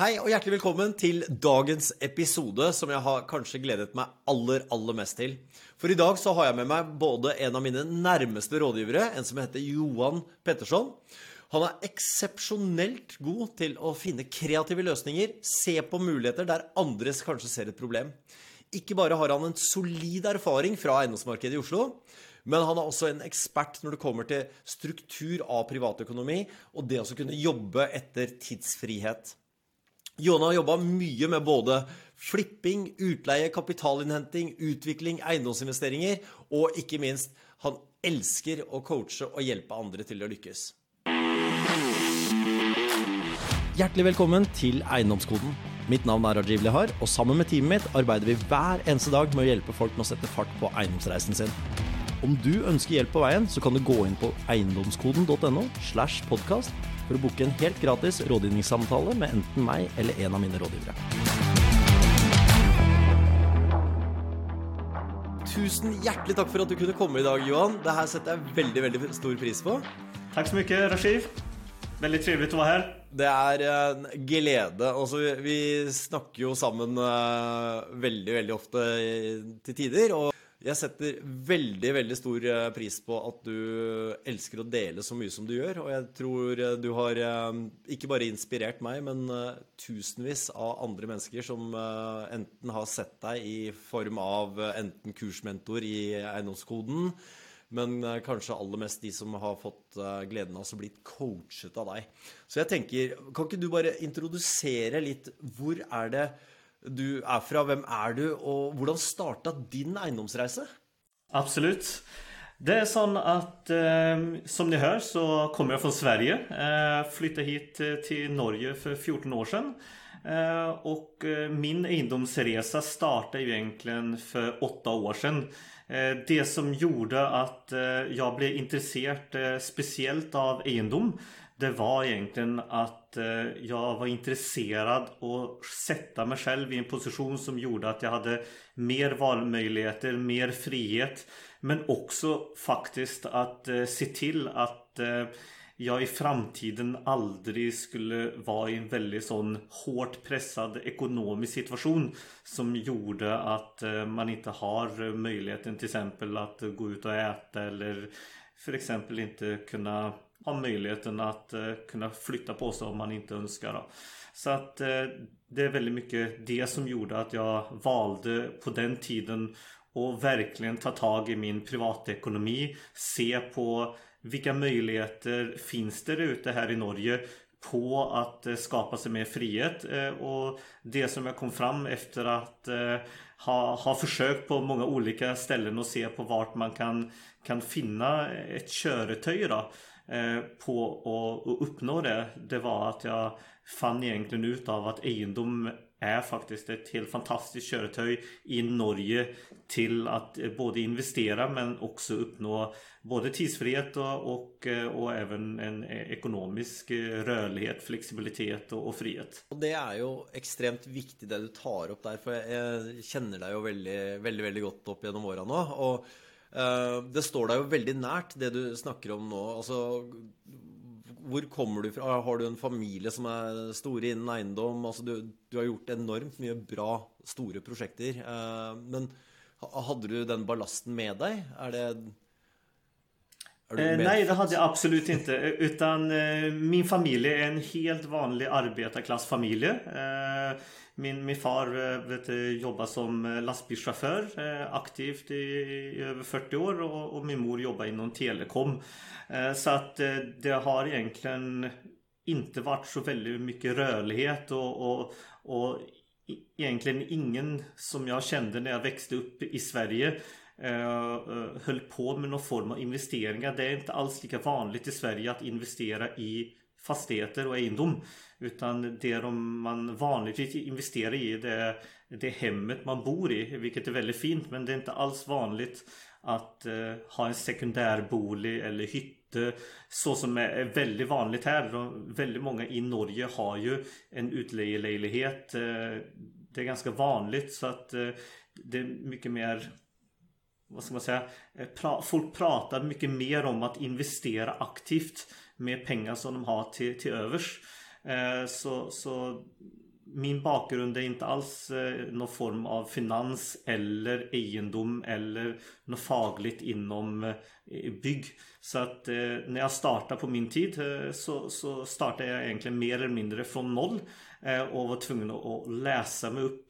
Hei og hjertelig velkommen til dagens episode, som jeg har kanskje gledet meg aller, aller mest til. For i dag så har jeg med meg både en av mine nærmeste rådgivere, en som heter Johan Petterson. Han er eksepsjonelt god til å finne kreative løsninger, se på muligheter der andra kanskje ser et problem. Ikke bare har han en solid erfaring fra eiendomsmarkedet i Oslo, men han er også en ekspert når det kommer til struktur av privatøkonomi og det å kunne jobbe etter tidsfrihet. Jona har jobba mycket med både flipping, utleie, kapitalinhämtning, utveckling, egendomsinvesteringar och inte minst, han älskar att coacha och hjälpa andra till att lyckas. Hjärtligt välkommen till Eiendomskoden. Mitt namn är Rajiv Lehar, och tillsammans med teamet mitt arbetar vi varje dag med att hjälpa folk med att sätta fart på eiendomsreisen sin. Om du ønsker hjelp på veien, så kan du gå inn på eiendomskoden.no slash podkast for å booke en helt gratis rådgivningssamtale med enten meg eller en av mine rådgivere. Tusen hjertelig takk for at du kunne komme i dag, Johan. Det her setter jeg veldig veldig stor pris på. Tack så mycket Rashid. Väldigt trevligt att vara här. Det er en glede. Altså, vi snakker jo sammen uh, veldig, veldig ofte til tider. Og jeg setter veldig, veldig stor eh, pris på at du elsker å dele så mye som du gjør. Og jeg tror eh, du har eh, ikke bare inspirert meg, men tusenvis av andre mennesker som enten har sett deg i form av enten kursmentor i eiendomskoden, men kanskje aller mest de som har fått gleden av å bli coachet av deg. Så jeg tenker, kan ikke du bare introdusere litt Hvor er det du är från, vem är du, och hur startade din egendomsresa? Absolut. Det är så att eh, som ni hör så kommer jag från Sverige. Eh, flyttade hit eh, till Norge för 14 år sedan. Eh, och eh, min egendomsresa startade ju egentligen för 8 år sedan. Eh, det som gjorde att eh, jag blev intresserad speciellt av egendom det var egentligen att eh, jag var intresserad och sätta mig själv i en position som gjorde att jag hade mer valmöjligheter, mer frihet. Men också faktiskt att eh, se till att eh, jag i framtiden aldrig skulle vara i en väldigt sån hårt pressad ekonomisk situation som gjorde att man inte har möjligheten till exempel att gå ut och äta eller för exempel inte kunna ha möjligheten att eh, kunna flytta på sig om man inte önskar. Då. Så att eh, det är väldigt mycket det som gjorde att jag valde på den tiden att verkligen ta tag i min privatekonomi. Se på vilka möjligheter finns det ute här i Norge på att eh, skapa sig mer frihet. Eh, och det som jag kom fram efter att eh, ha, ha försökt på många olika ställen och se på vart man kan, kan finna ett köretöj då. Eh, på att uppnå det, det var att jag fann egentligen ut av att egendom är faktiskt ett helt fantastiskt köretöj i Norge till att eh, både investera men också uppnå både tidsfrihet och, och, eh, och även en ekonomisk rörlighet, flexibilitet och, och frihet. Och det är ju extremt viktigt det du tar upp där, för jag känner dig ju väldigt, väldigt, väldigt gott upp genom åren nu. Och det står deg jo veldig nært, det du snakker om nå. Altså, hvor kommer du fra? Har du en familie som er store innen eiendom? Altså, du, du, har gjort enormt mye bra, store prosjekter. Eh, men hadde du den ballasten med deg? Er det Eh, nej, det hade jag absolut inte. Utan eh, min familj är en helt vanlig arbetarklassfamilj. Min, min far eh, vet, jobbar som eh, lastbilschaufför eh, aktivt i, i, över 40 år och, och, min mor jobbar inom telekom. Eh, så att det har egentligen inte varit så väldigt mycket rörlighet och, och, och egentligen ingen som jag kände när jag växte upp i Sverige höll på med någon form av investeringar. Det är inte alls lika vanligt i Sverige att investera i fastigheter och egendom. Utan det de man vanligtvis investerar i det är det hemmet man bor i. Vilket är väldigt fint men det är inte alls vanligt att eh, ha en sekundärbolig eller hytte. Så som är väldigt vanligt här. De, väldigt många i Norge har ju en utlejelägenhet. Eh, det är ganska vanligt så att eh, det är mycket mer vad ska man säga? Eh, pra, folk pratar mycket mer om att investera aktivt med pengar som de har till, till övers. Eh, så, så min bakgrund är inte alls eh, någon form av finans eller egendom eller något fagligt inom eh, bygg. Så att när jag startade på min tid så, så startade jag egentligen mer eller mindre från noll och var tvungen att läsa mig upp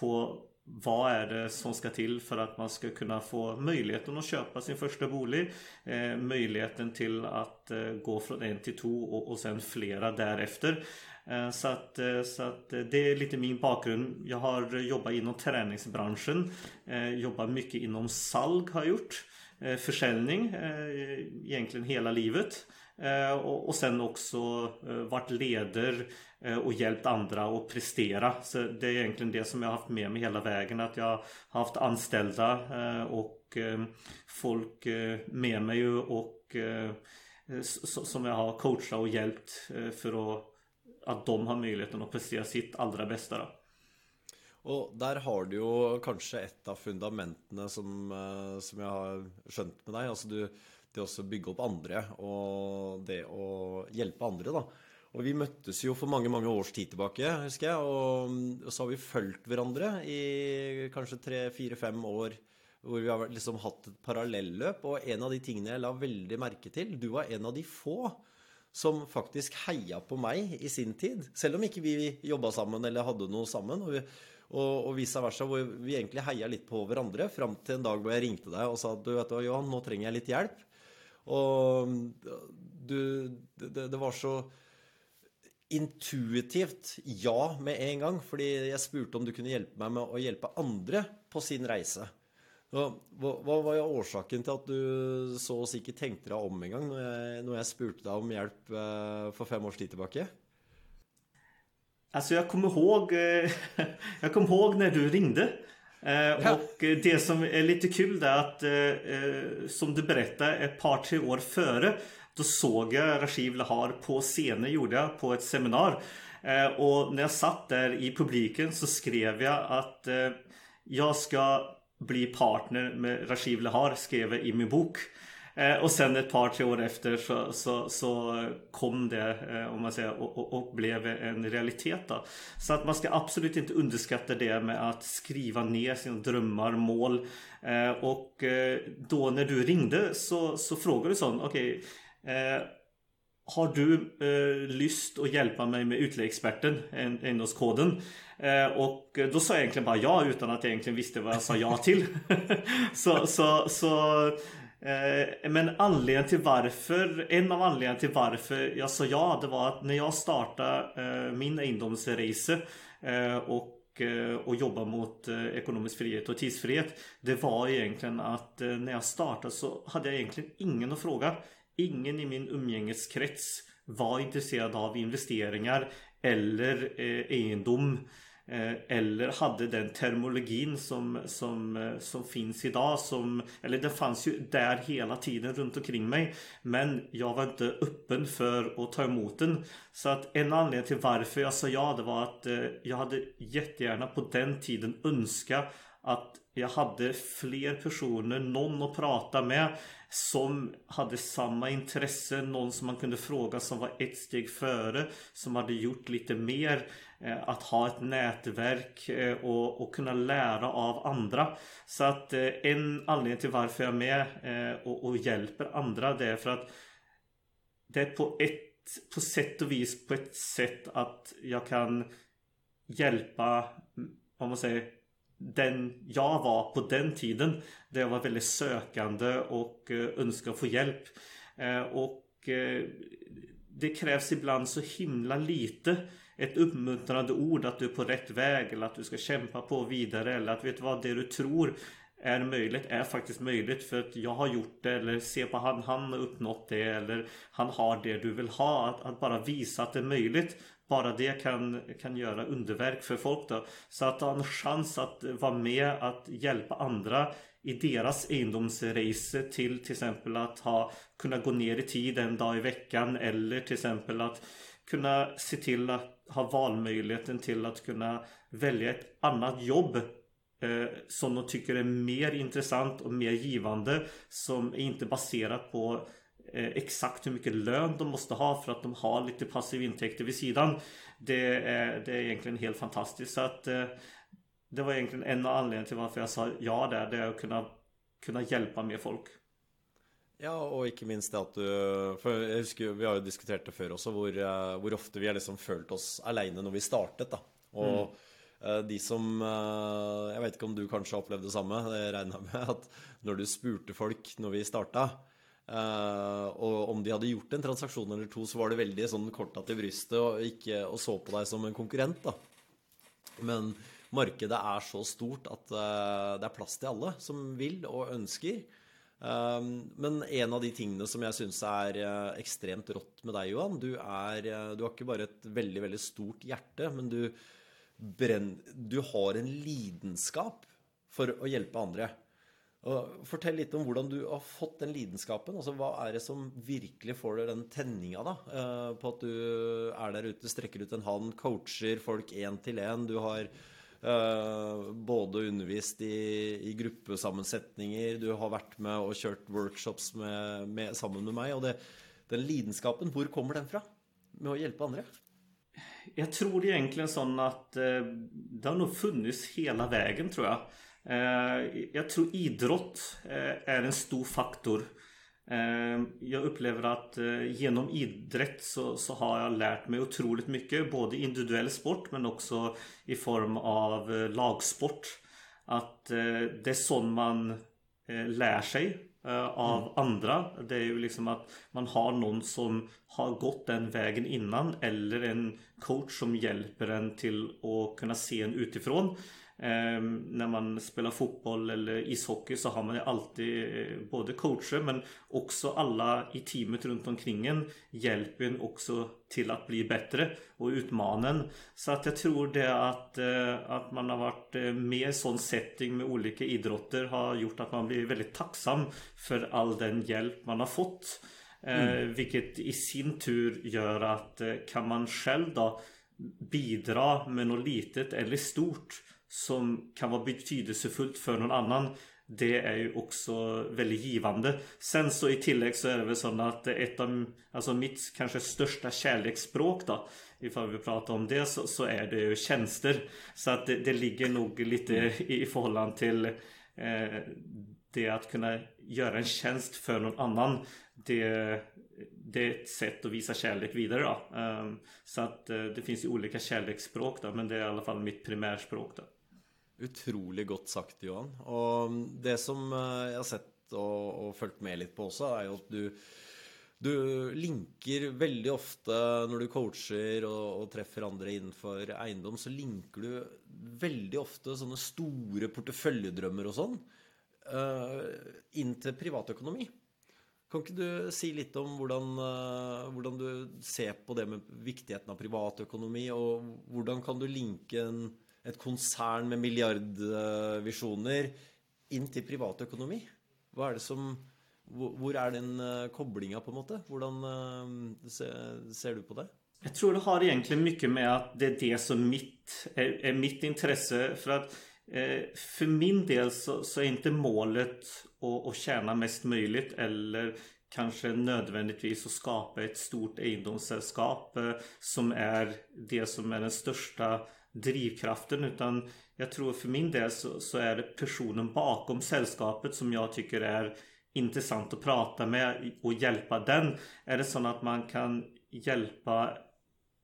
på vad är det som ska till för att man ska kunna få möjligheten att köpa sin första bolig? Eh, möjligheten till att eh, gå från en till två och, och sen flera därefter. Eh, så att, eh, så att eh, det är lite min bakgrund. Jag har jobbat inom träningsbranschen. Eh, jobbat mycket inom salg har jag gjort. Eh, försäljning eh, egentligen hela livet. Eh, och sen också eh, varit leder eh, och hjälpt andra att prestera. Så det är egentligen det som jag har haft med mig hela vägen. Att jag har haft anställda och folk med mig och som jag har coachat och hjälpt för att att de har möjligheten att prestera sitt allra bästa. Då. Och där har du ju kanske ett av fundamenten som, som jag har skönt med dig. Alltså du, det att bygga upp andra och det å hjälpa andra. da. Och vi møttes ju för många, många års tid tillbaka, husker jag. Och, så har vi följt varandra i kanske tre, fyra, fem år. Hvor vi har liksom hatt et parallelløp. Og en av de tingene jeg la veldig merke til Du var en av de få som faktiskt heia på mig i sin tid. Selv om inte vi jobbade sammen eller hade något sammen. Och, vi, og, og vice versa, hvor vi egentligen heia lite på varandra fram till en dag då jag ringde dig och sa att du vet du, Johan, nu trenger jag lite hjälp. Och du, det, det var så intuitivt ja med en gång. För jag spurte om du kunde hjälpa mig med att hjälpa andra på sin resa. Vad, var orsaken till att du så oss si ikke tenkte deg om en gång när jag når jeg spurte deg om hjälp eh, för fem års tid tillbaka? Alltså jag kommer ihåg, eh, jag kommer ihåg när du ringde. Eh. Och det som är lite kul är att som du berättade ett par tre år före då såg jag Rashiv Lahar på scenen gjorde jag på ett seminar. Och när jag satt där i publiken så skrev jag att jag ska bli partner med Rashiv Lahar skrev jag i min bok. Eh, och sen ett par, tre år efter så, så, så kom det, eh, om man säger, och, och, och, blev en realitet då. Så att man ska absolut inte underskatta det med att skriva ner sina drömmar, mål. Eh, och då när du ringde så, så frågade du sån, okej okay, har du eh, lust att hjälpa mig med utläggsexperten, engångskoden? Eh, och då sa jag egentligen bara ja utan att jag egentligen visste vad jag sa ja till. så, så, så Eh, men anledningen till varför, en av anledningarna till varför jag sa ja, det var att när jag startade eh, min egendomsrace eh, och och jobba mot ekonomisk frihet och tidsfrihet. Det var egentligen att när jag startade så hade jag egentligen ingen att fråga. Ingen i min umgängeskrets var intresserad av investeringar eller egendom eh, Eh, eller hade den termologin som, som, eh, som finns idag som, Eller den fanns ju där hela tiden runt omkring mig Men jag var inte öppen för att ta emot den. Så att en anledning till varför jag sa ja det var att eh, jag hade jättegärna på den tiden önskat att jag hade fler personer, någon att prata med som hade samma intresse, någon som man kunde fråga som var ett steg före, som hade gjort lite mer. Eh, att ha ett nätverk eh, och, och kunna lära av andra. Så att eh, en anledning till varför jag är med och, och hjälper andra det är för att det är på ett på sätt och vis på ett sätt att jag kan hjälpa om man säger den jag var på den tiden. Där jag var väldigt sökande och eh, önskade få hjälp. Eh, och eh, det krävs ibland så himla lite. Ett uppmuntrande ord att du är på rätt väg eller att du ska kämpa på vidare eller att vet vad det du tror är möjligt är faktiskt möjligt för att jag har gjort det eller se på han, han har uppnått det eller han har det du vill ha. Att, att bara visa att det är möjligt bara det kan, kan göra underverk för folk då. Så att ha en chans att vara med att hjälpa andra i deras egendomsrace till till exempel att ha kunna gå ner i tid en dag i veckan eller till exempel att kunna se till att ha valmöjligheten till att kunna välja ett annat jobb eh, som de tycker är mer intressant och mer givande som är inte baserat på exakt hur mycket lön de måste ha för att de har lite passiv intäkter vid sidan. Det är, det är egentligen helt fantastiskt. Så att eh, det var egentligen en av anledningarna till varför jag sa ja där. Det är att kunna, kunna hjälpa mer folk. Ja, og ikke minst det at du For jeg husker vi har jo diskutert det før også, hvor, eh, hvor ofte vi har liksom følt oss aleine når vi startet, da. Og mm. de som eh, Jeg vet ikke om du kanskje har opplevd det samme, det regner jeg med, at når du spurte folk når vi starta, Eh, og om de hadde gjort en transaksjon eller to, så var det veldig sånn korta til brystet og, ikke, og så på deg som en konkurrent, da. Men markedet er så stort at eh, det er plass til alle som vil og ønsker. Ehm, men en av de tingene som jeg syns er uh, ekstremt rått med deg, Johan Du, er, du har ikke bare et veldig, veldig stort hjerte, men du, brenn, du har en lidenskap for å hjelpe andre. Og fortell litt om hvordan du har fått den lidenskapen. Altså, hva er det som virkelig får deg den tenninga, da? Eh, på at du er der ute, strekker ut en hånd, coacher folk én til én. Du har Uh, både undervist i, i, gruppesammensetninger, du har vært med og kjørt workshops med, med, sammen med meg. Og det, den lidenskapen, hvor kommer den fra? Med å hjelpe andre? Jeg tror egentlig sånn at uh, det har nog funnits hele veien, tror jeg. Uh, jeg tror idrott er en stor faktor Ehm, jag upplever att eh, genom idrott så, så, har jag lärt mig otroligt mycket. Både individuell sport men också i form av eh, lagsport. Att eh, det är sånt man lär sig av mm. andra. Det är ju liksom att man har någon som har gått den vägen innan eller en coach som hjälper en till att kunna se en utifrån. Ehm, när man spelar fotboll eller ishockey så har man ju alltid eh, både coacher men också alla i teamet runt omkring en hjälper en också till att bli bättre och utmana en. Så att jag tror det att, eh, att man har varit eh, med i sån setting med olika idrotter har gjort att man blir väldigt tacksam för all den hjälp man har fått. Mm. Vilket i sin tur gör att kan man själv då bidra med något litet eller stort som kan vara betydelsefullt för någon annan det är ju också väldigt givande. Sen så i tillägg så är det väl så att ett av alltså mitt kanske största kärleksspråk då Ifall vi pratar om det så, så är det ju tjänster. Så att det, det ligger nog lite mm. i, i förhållande till eh, det att kunna göra en tjänst för någon annan. Det, det är ett sätt att visa kärlek vidare då. Um, så att uh, det finns ju olika kärleksspråk då men det är i alla fall mitt primärspråk då. Utrolig godt sagt, Johan. Og det som jag jeg har sett og, og fulgt med litt på også, er jo at du, du linker veldig ofte når du coacher og, og, treffer andre innenfor eiendom, så linker du veldig ofte sånne store porteføljedrømmer og sånn uh, inn til privatøkonomi. Kan ikke du si litt om hvordan, uh, hvordan du ser på det med viktigheten av privatøkonomi, og hvordan kan du linke en ett koncern med miljardvisioner inn til privatøkonomi? Hva er det som Hvor är den eh, kopplingen på en måte? Hvordan eh, ser du på det? Jag tror det har egentligen mycket med att det är det som mitt, är, är mitt intresse. För att eh, för min del så, så är inte målet att, att tjäna mest möjligt eller kanske nödvändigtvis att skapa ett stort egendomssällskap eh, som är det som är den största drivkraften utan jag tror för min del så, så, är det personen bakom sällskapet som jag tycker är intressant att prata med och hjälpa den. Är det så att man kan hjälpa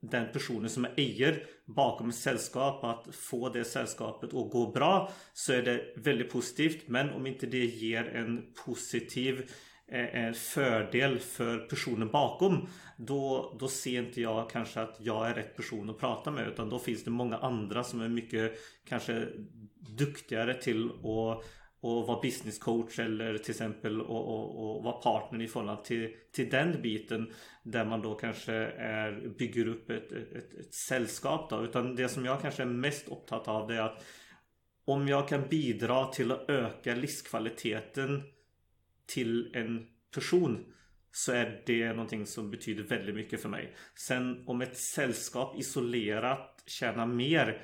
den personen som är äger bakom ett sällskap att få det sällskapet att gå bra så är det väldigt positivt. Men om inte det ger en positiv Eh, eh, fördel för personen bakom då, då ser inte jag kanske att jag är rätt person att prata med utan då finns det många andra som är mycket kanske duktigare till att och vara business coach eller till exempel och, och, och vara partner i förhållande till, till den biten där man då kanske är, bygger upp ett, ett, ett sällskap då. Utan det som jag kanske är mest upptatt av det är att om jag kan bidra till att öka livskvaliteten till en person så är det någonting som betyder väldigt mycket för mig. Sen om ett sällskap isolerat tjänar mer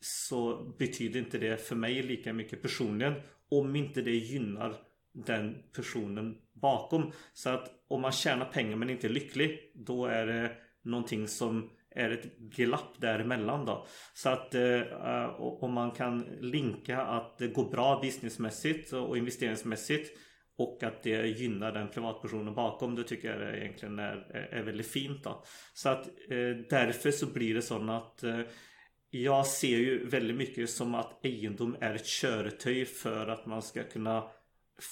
så betyder inte det för mig lika mycket personligen om inte det gynnar den personen bakom. Så att om man tjänar pengar men inte är lycklig då är det någonting som är ett glapp däremellan då. Så att eh, om man kan linka att det går bra businessmässigt och investeringsmässigt och att det gynnar den privatpersonen bakom. Det tycker jag egentligen är, är väldigt fint då. Så att eh, därför så blir det så att eh, jag ser ju väldigt mycket som att egendom är ett körtöj för att man ska kunna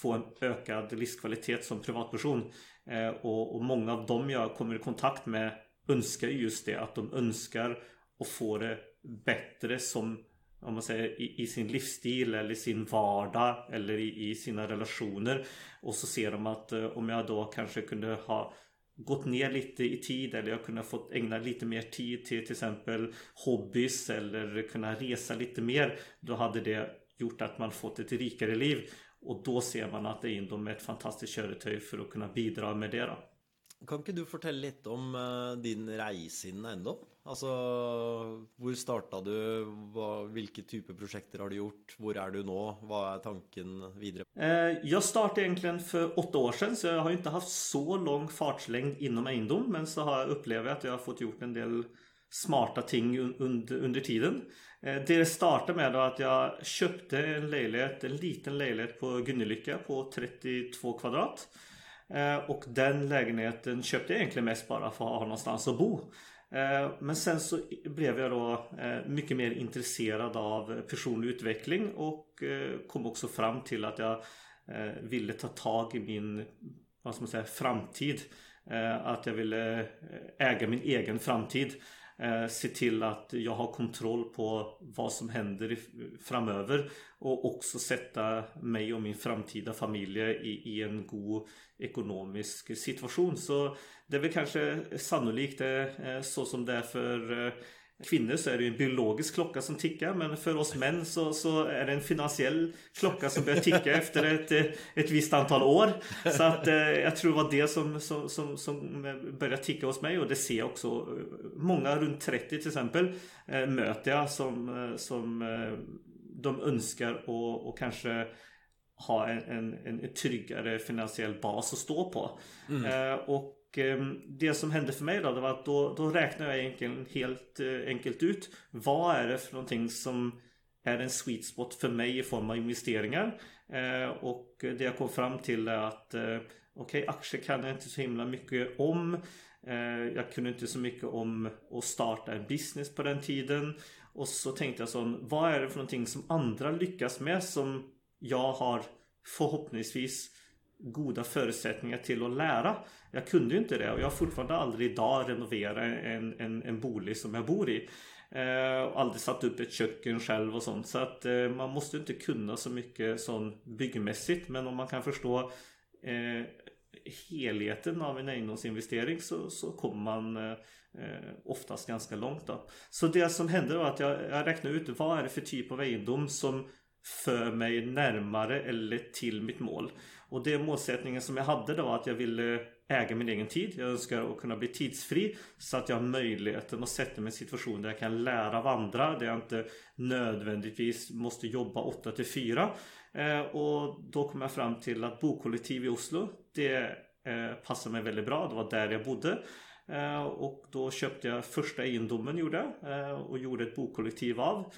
få en ökad livskvalitet som privatperson. Eh, och, och, många av dem jag kommer i kontakt med önskar just det. Att de önskar att få det bättre som om man säger i, i, sin livsstil eller i sin vardag eller i, i, sina relationer. Och så ser de att eh, om jag då kanske kunde ha gått ner lite i tid eller jag kunde fått ägna lite mer tid till till exempel hobbys eller kunna resa lite mer. Då hade det gjort att man fått ett rikare liv. Och då ser man att egendom är ett fantastiskt köretöj för att kunna bidra med det. Då. Kan inte du berätta lite om eh, din resa inom eiendom? Alltså, var startade du? Vad, vilka typer av projekt har du gjort? Var är du nu? Vad är tanken vidare? Eh, jag startade egentligen för åtta år sedan så jag har inte haft så lång fartslängd inom egendom men så har jag upplevt att jag har fått gjort en del smarta ting under, under tiden. Eh, det startade med att jag köpte en lägenhet, en liten lägenhet på Gunnelycka på 32 kvadrat. Eh, och den lägenheten köpte jag egentligen mest bara för att ha någonstans att bo. Eh, men sen så blev jag då eh, mycket mer intresserad av personlig utveckling och eh, kom också fram till att jag ville ta tag i min vad ska man säga, framtid. Att jag ville äga min egen framtid. Eh, se till att jag har kontroll på vad som händer framöver och också sätta mig och min framtida familj i, i en god ekonomisk situation. Så det är väl kanske sannolikt eh, eh så som det är för eh, kvinnor så är det en biologisk klocka som tickar men för oss män så, så är det en finansiell klocka som börjar ticka efter ett, ett visst antal år. Så att eh, jag tror det var det som, som, som, som började ticka hos mig och det ser jag också. Många runt 30 till exempel eh, möter jag som, eh, som eh, de önskar och, och kanske ha en, en, en tryggare finansiell bas att stå på. Mm. Eh, och Ehm, det som hände för mig då, det var att då, då räknade jag egentligen helt eh, enkelt ut vad är det för någonting som är en sweet spot för mig i form av investeringar. Eh, och det jag kom fram till är att eh, okej, okay, aktier kan jag inte så himla mycket om. Eh, jag kunde inte så mycket om att starta en business på den tiden. Och så tänkte jag så, vad är det för någonting som andra lyckas med som jag har förhoppningsvis goda förutsättningar till att lära. Jag kunde ju inte det och jag har fortfarande aldrig idag renoverat en, en, en bolig som jag bor i. Eh, aldrig satt upp ett köken själv och sånt. Så att eh, man måste inte kunna så mycket sån byggmässigt. Men om man kan förstå eh, helheten av en egendomsinvestering så, så kommer man eh, eh, oftast ganska långt. Då. Så det som hände var att jag, jag räknade ut vad är det för typ av egendom som för mig närmare eller till mitt mål. Och det målsättningen som jag hade då att jag ville äga min egen tid. Jag önskar att kunna bli tidsfri så att jag har möjligheten att sätta mig i en situation där jag kan lära av andra. Där jag inte nödvändigtvis måste jobba 8 till 4. Eh, och då kom jag fram till att bokollektiv i Oslo det eh, passade mig väldigt bra. Det var där jag bodde. Eh, och då köpte jag första egendomen gjorde och gjorde ett bokollektiv av.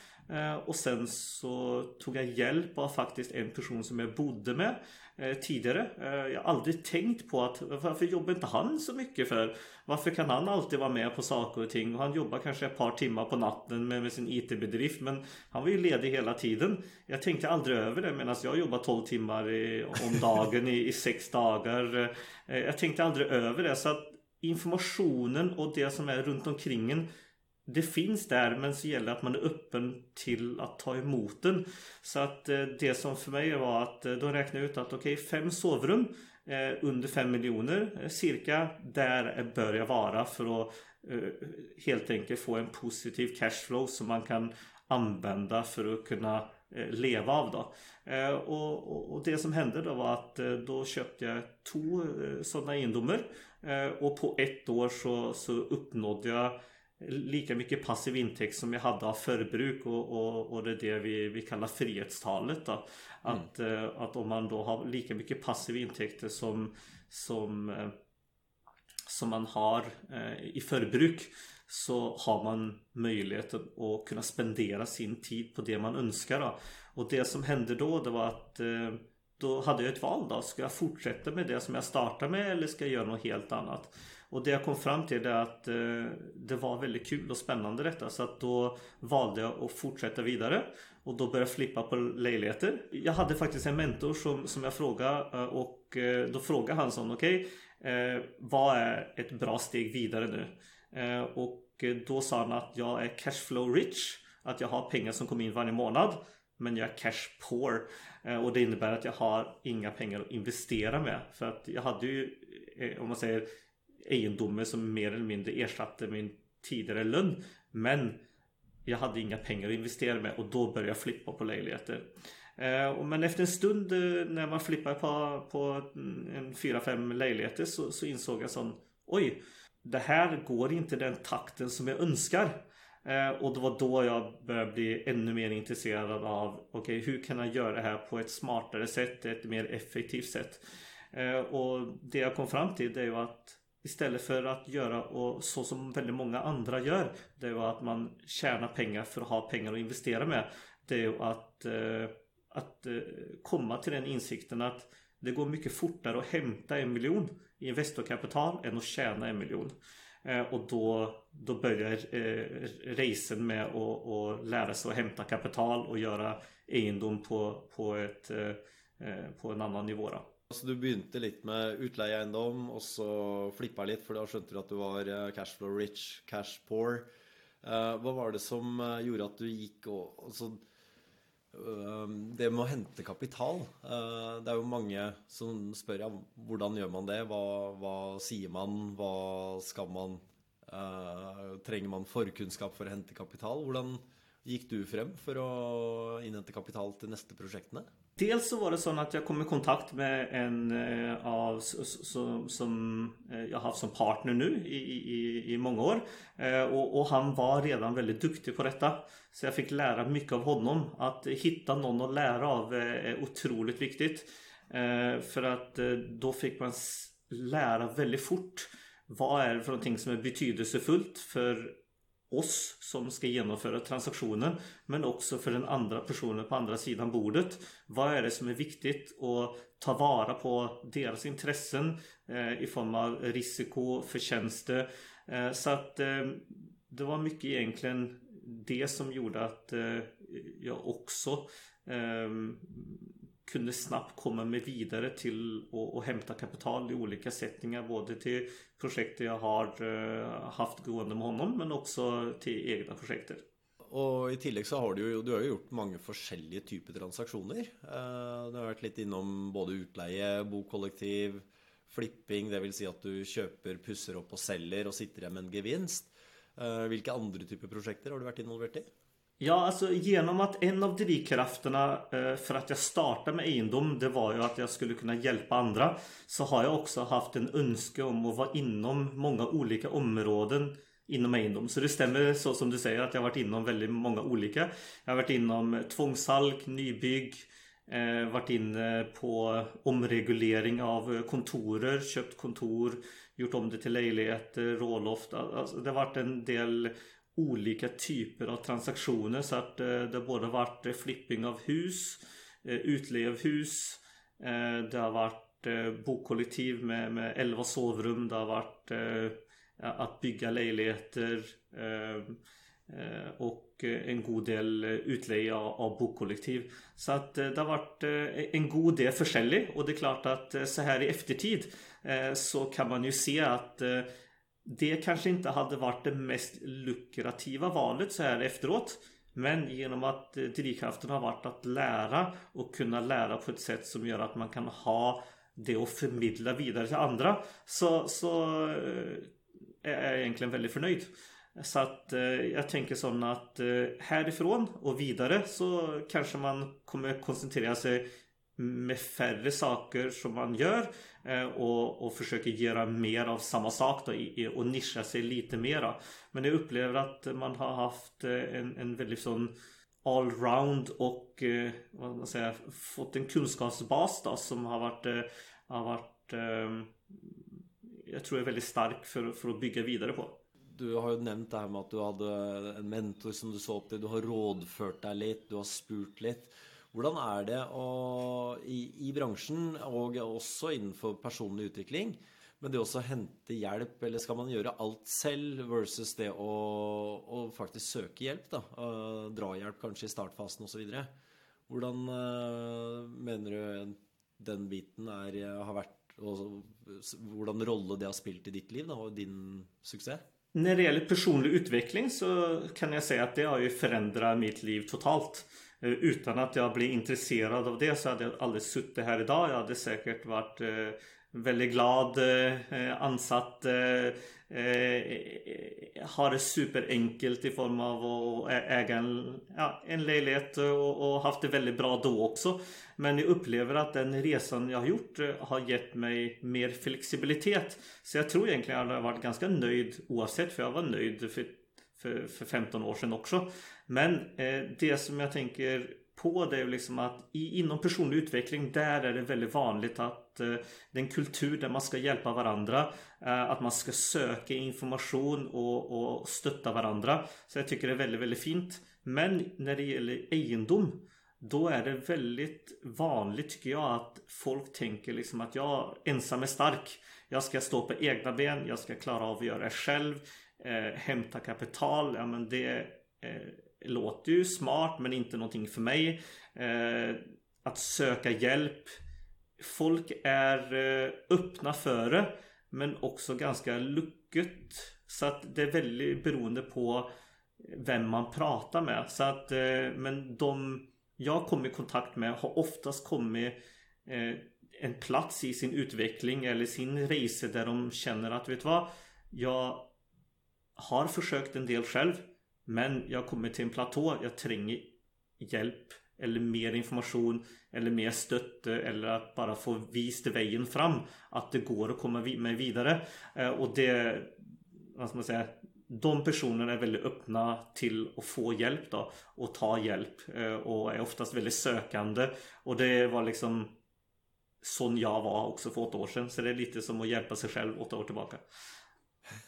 Och sen så tog jag hjälp av faktiskt en person som jag bodde med Eh, tidigare. Eh, jag har aldrig tänkt på att varför jobbar inte han så mycket för? Varför kan han alltid vara med på saker och ting? Och han jobbar kanske ett par timmar på natten med, med sin IT-bedrift men han var ju ledig hela tiden. Jag tänkte aldrig över det medan jag jobbar 12 timmar i, om dagen i, i sex dagar. Eh, jag tänkte aldrig över det så att informationen och det som är runt omkring en det finns där men så gäller det att man är öppen till att ta emot den. Så att eh, det som för mig var att de då räknade jag ut att okej, okay, fem sovrum eh, under fem miljoner cirka. Där bör jag vara för att helt enkelt få en positiv cashflow som man kan använda för att kunna leva av då. Och, och, det som hände då var att då köpte jag två sådana egendomar och på ett år så, så uppnådde jag lika mycket passiv intäkt som jag hade av förbruk och, och, och det är det vi, vi kallar frihetstalet. Då. Att, mm. att om man då har lika mycket passiv intäkter som, som, som man har i förbruk så har man möjlighet att kunna spendera sin tid på det man önskar. Då. Och det som hände då det var att då hade jag ett val då. Ska jag fortsätta med det som jag startade med eller ska jag göra något helt annat? Och det jag kom fram till är att eh, det var väldigt kul och spännande detta. Så att då valde jag att fortsätta vidare. Och då började jag flippa på lägenheter. Jag hade faktiskt en mentor som, som jag frågade eh, och eh, då frågade han sån okej okay, eh, Vad är ett bra steg vidare nu? Eh, och eh, då sa han att jag är cashflow rich. Att jag har pengar som kommer in varje månad. Men jag är cash poor. Eh, och det innebär att jag har inga pengar att investera med. För att jag hade ju, om man säger egendomar som mer eller mindre ersatte min tidigare lön. Men jag hade inga pengar att investera med och då började jag flippa på lägenheter. Eh, men efter en stund eh, när man flippar på, på en 4-5 lägenheter så, så insåg jag sån Oj, det här går inte den takten som jag önskar. Eh, och det var då jag började bli ännu mer intresserad av Okej, okay, hur kan jag göra det här på ett smartare sätt, ett mer effektivt sätt? Och det jag kom fram till det är ju att Istället för att göra och så som väldigt många andra gör. Det är att man tjänar pengar för att ha pengar att investera med. Det är att, eh, att eh, komma till den insikten att det går mycket fortare att hämta en miljon i investerkapital än att tjäna en miljon. Eh, och då, då börjar eh, racen med att, att lära sig att hämta kapital och göra egendom på, på, ett, eh, eh på en annan nivå. Då. Så du begynte litt med utleieeiendom, og så flippa litt, for da skjønte du at du var eh, cashflow rich, cash poor. Eh, hva var det som eh, gjorde at du gikk og altså, eh, Det med å hente kapital Det er jo mange som spør ja, hvordan gjør man det? Hva, hva sier man? Hva skal man Trenger man forkunnskap for å hente kapital? Hvordan gikk du frem for å innhente kapital til neste prosjektene? Dels så var det så att jag kom i kontakt med en eh, av som, som eh, jag haft som partner nu i, i, i många år. Eh, och, och, han var redan väldigt duktig på detta. Så jag fick lära mycket av honom. Att hitta någon att lära av är otroligt viktigt. För att då fick man lära väldigt fort. Vad är det för någonting som är betydelsefullt för oss som ska genomföra transaktionen men också för den andra personen på andra sidan bordet. Vad är det som är viktigt att ta vara på deras intressen eh, i form av risiko, förtjänster. Eh, så att eh, det var mycket egentligen det som gjorde att eh, jag också eh, kunde snabbt komma mig vidare till att hämta kapital i olika sättningar. Både till projekt jag har eh, haft gående med honom men också till egna projekt. Och i tillägg så har du ju du har gjort många olika typer transaktioner. Eh, du har varit lite inom både utleie, bokollektiv, flipping, det vill säga att du köper, pussar upp och säljer och sitter där med en gevinst. Eh, vilka andra typer av projekt har du varit involverad i? Ja, alltså genom att en av drivkrafterna eh, för att jag startade med egendom det var ju att jag skulle kunna hjälpa andra. Så har jag också haft en önskan om att vara inom många olika områden inom egendom. Så det stämmer så som du säger att jag har varit inom väldigt många olika. Jag har varit inom eh, tvångshalk, nybygg, eh, varit inne på omreglering av kontorer, köpt kontor, gjort om det till lägenheter, råloft. Alltså, det har varit en del olika typer av transaktioner så att eh, det både varit eh, flipping av hus, eh, utleje av hus, eh, det har varit bokollektiv med, med 11 sovrum, det har varit att bygga lägenheter och en god del utleje av bokollektiv. Så att det har varit en god del försäljning och det är klart att så här i eftertid så kan man ju se att det kanske inte hade varit det mest lukrativa valet så här efteråt. Men genom att eh, drivkraften har varit att lära och kunna lära på ett sätt som gör att man kan ha det och förmedla vidare till andra så, så eh, är jag egentligen väldigt förnöjd. Så att eh, jag tänker sån att eh, härifrån och vidare så kanske man kommer koncentrera sig med färre saker som man gör eh, och, och försöker göra mer av samma sak då, och nischa sig lite mera. Men jag upplever att man har haft eh, en, en väldigt sån allround och eh, vad man säger, fått en kunskapsbas då, som har varit, har varit ehm, jag tror är väldigt stark för, för att bygga vidare på. Du har ju nämnt det här med att du hade en mentor som du såg upp till. Du har rådfört dig lite, du har spurt lite. Hur är det å, i, i branschen och också inför personlig utveckling? Men det också hämta hjälp, eller ska man göra allt själv versus det att faktiskt söka hjälp då? Eh, dra hjälp kanske i startfasen och så vidare. Hur eh, menar du den biten är, har varit och hur roll det har spelat i ditt liv då, och din succé? När det gäller personlig utveckling så kan jag säga att det har ju förändrat mitt liv totalt. Eh, utan att jag blev intresserad av det så hade jag aldrig suttit här idag. Jag hade säkert varit eh, väldigt glad, eh, eh ansatt, eh, har det superenkelt i form av att äga en, ja, en lägenhet och, och, haft det väldigt bra då också. Men jag upplever att den resan jag har gjort har gett mig mer flexibilitet. Så jag tror egentligen att jag har varit ganska nöjd oavsett för jag var nöjd för för, för 15 år sedan också. Men eh, det som jag tänker på det är liksom att i, inom personlig utveckling där är det väldigt vanligt att eh, det är en kultur där man ska hjälpa varandra. Eh, att man ska söka information och, och stötta varandra. Så jag tycker det är väldigt, väldigt fint. Men när det gäller egendom då är det väldigt vanligt tycker jag att folk tänker liksom att jag ensam är stark. Jag ska stå på egna ben, jag ska klara av att göra det själv eh, hämta kapital, ja men det eh, låter ju smart men inte någonting för mig. Eh, att söka hjälp. Folk är eh, öppna för det men också ganska lucket. Så att det är väldigt beroende på vem man pratar med. Så att, eh, men de jag kommer i kontakt med har oftast kommit eh, en plats i sin utveckling eller sin resa där de känner att vet du vad? Jag har försökt en del själv. Men jag kommer till en platå. Jag tränger hjälp eller mer information eller mer stötte eller att bara få vist vägen fram. Att det går att komma med vidare. Eh, och det, vad ska man säga, de personerna är väldigt öppna till att få hjälp då och ta hjälp eh, och är oftast väldigt sökande och det var liksom sån jag var också för åtta år sedan så det är lite som att hjälpa sig själv åtta år tillbaka.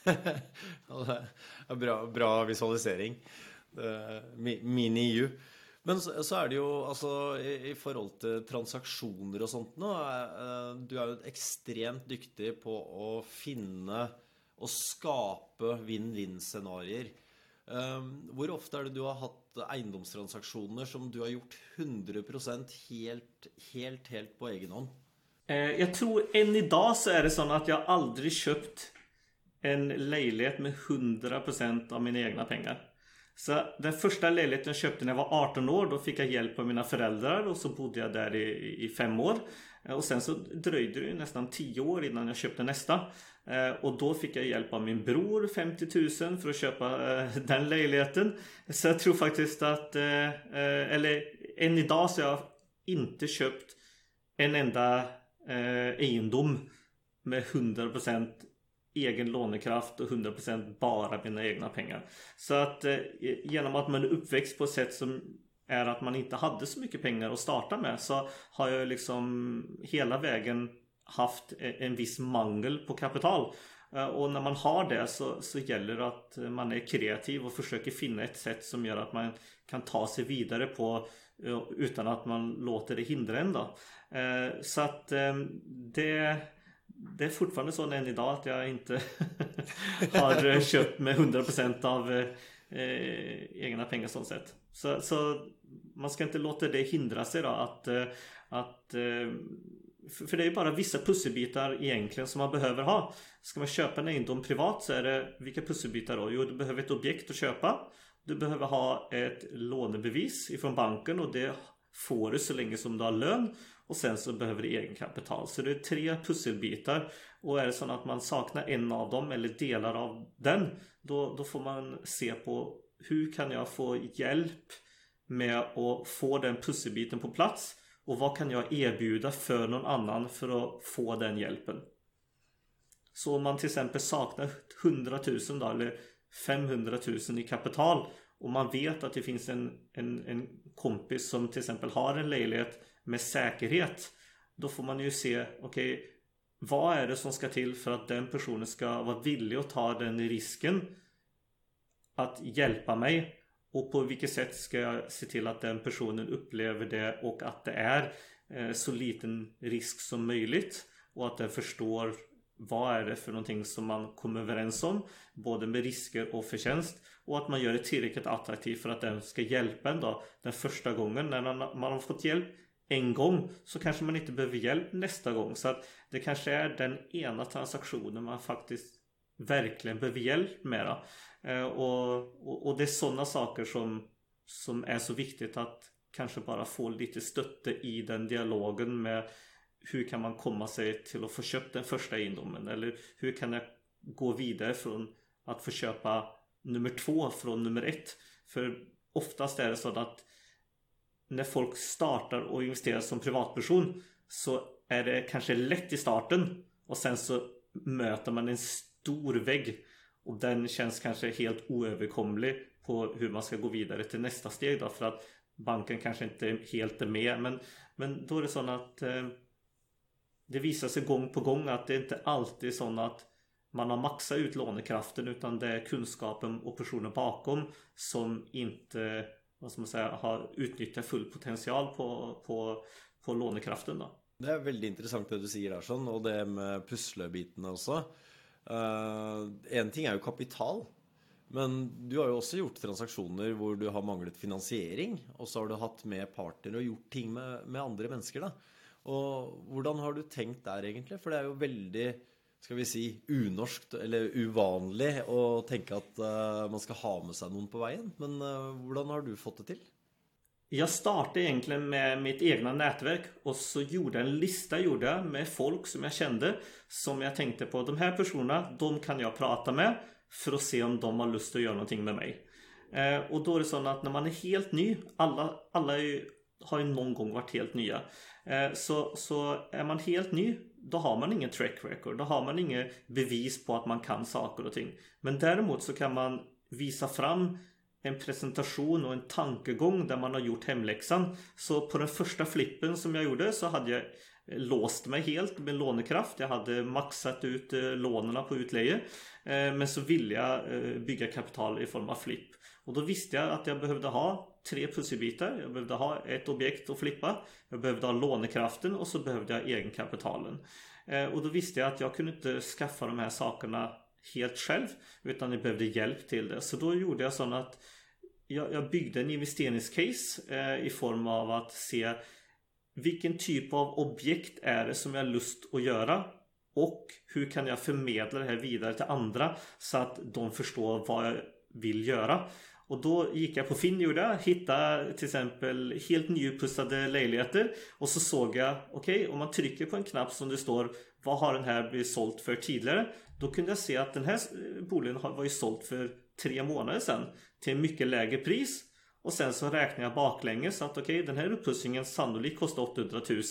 bra, bra visualisering. Min EU. Men så, så, er det jo altså i, i, forhold til transaksjoner og sånt nå eh, Du er jo ekstremt dyktig på å finne og skape vinn-vinn-scenarioer. Um, ehm, hvor ofte er det du har hatt eiendomstransaksjoner som du har gjort 100 helt, helt, helt på egen hånd? Eh, jag tror än idag så är det så att jag aldrig köpt en lägenhet med 100% av mina egna pengar. Så den första lägenheten jag köpte när jag var 18 år Då fick jag hjälp av mina föräldrar och så bodde jag där i, i fem år. Eh, och sen så dröjde det nästan 10 år innan jag köpte nästa. Eh, och då fick jag hjälp av min bror 50 000 för att köpa eh, den lägenheten. Så jag tror faktiskt att Eller än idag så har jag inte köpt en enda egendom med 100% egen lånekraft och 100% bara mina egna pengar. Så att eh, genom att man är uppväxt på ett sätt som är att man inte hade så mycket pengar att starta med så har jag liksom hela vägen haft e-, en viss mangel på kapital. Eh, och när man har det så, så gäller det att man är kreativ och försöker finna ett sätt som gör att man kan ta sig vidare på eh, utan att man låter det hindra en då. Eh, så att det det är fortfarande så än idag att jag inte har eh, köpt med 100% av eh, eh, egna pengar sånt sätt. Så, så, man ska inte låta det hindra sig då att, eh, att för det är bara vissa pusselbitar egentligen som man behöver ha. Ska man köpa en egendom privat så är det vilka pusselbitar då? Jo, du behöver ett objekt att köpa. Du behöver ha ett lånebevis ifrån banken och det får du så länge som du har lön. Och sen så behöver du egenkapital. Så det är tre pusselbitar. Och är det så att man saknar en av dem eller delar av den. Då, då får man se på hur kan jag få hjälp med att få den pusselbiten på plats. Och vad kan jag erbjuda för någon annan för att få den hjälpen? Så om man till exempel saknar 100 000 då, eller 500 000 i kapital och man vet att det finns en, en, en kompis som till exempel har en lägenhet med säkerhet. Då får man ju se, okej, okay, vad är det som ska till för att den personen ska vara villig att ta den risken att hjälpa mig och på vilket sätt ska jag se till att den personen upplever det och att det är eh, så liten risk som möjligt och att den förstår vad är det för någonting som man kommer överens om både med risker och förtjänst och att man gör det tillräckligt attraktivt för att den ska hjälpa en då den första gången när man har fått hjälp en gång så kanske man inte behöver hjälp nästa gång så att det kanske är den ena transaktionen man faktiskt verkligen behöver hjälp med då. Eh, och, och, och det är sådana saker som, som är så viktigt att kanske bara få lite stötte i den dialogen med hur kan man komma sig till att få köpt den första egendomen eller hur kan jag gå vidare från att få köpa nummer två från nummer ett? För oftast är det så att när folk startar och investerar som privatperson så är det kanske lätt i starten och sen så möter man en stor vägg och den känns kanske helt oöverkomlig på hur man ska gå vidare till nästa steg då för att banken kanske inte helt är med. Men, men då är det så att eh, det visar sig gång på gång att det inte alltid är så att man har maxat ut lånekraften utan det är kunskapen och personen bakom som inte vad ska man säga, har utnyttjat full potential på, på, på lånekraften. Då. Det är väldigt intressant det du säger där och det med pusselbiten också. Uh, en ting är ju kapital. Men du har ju också gjort transaktioner där du har manglat finansiering och så har du haft med partner och gjort ting med, med andra människor. Och hur har du tänkt där egentligen? För det är ju väldigt ska vi si, unorskt eller uvanlig å tenke at uh, man ska ha med sig någon på vägen. Men uh, har du fått det till? Jag startade egentligen med mitt egna nätverk och så gjorde en lista gjorde med folk som jag kände som jag tänkte på de här personerna, de kan jag prata med för att se om de har lust att göra någonting med mig. Eh, och då är det så att när man är helt ny, alla, alla är, har ju någon gång varit helt nya. Eh, så, så är man helt ny då har man ingen track record. Då har man inget bevis på att man kan saker och ting. Men däremot så kan man visa fram en presentation och en tankegång där man har gjort hemläxan. Så på den första flippen som jag gjorde så hade jag eh, låst mig helt med lånekraft. Jag hade maxat ut eh, lånen på utleje. Men så ville jag bygga kapital i form av flipp. Och då visste jag att jag behövde ha tre pusselbitar. Jag behövde ha ett objekt att flippa. Jag behövde ha lånekraften och så behövde jag egenkapitalen. Eh, och då visste jag att jag kunde inte skaffa de här sakerna helt själv. Utan jag behövde hjälp till det. Så då gjorde jag så att jag, byggde en investeringscase eh, i form av att se vilken typ av objekt är det som jag har lust att göra och hur kan jag förmedla det här vidare till andra så att de förstår vad jag vill göra. Och då gick jag på Finnjorda, hittade till exempel helt nyuppussade lägenheter och så såg jag, okej okay, om man trycker på en knapp som det står Vad har den här blivit sålt för tidigare? Då kunde jag se att den här eh, boligen var ju såld för tre månader sedan till mycket lägre pris. Och sen så räknade jag baklänges att okej okay, den här upprustningen sannolikt kostar 800 000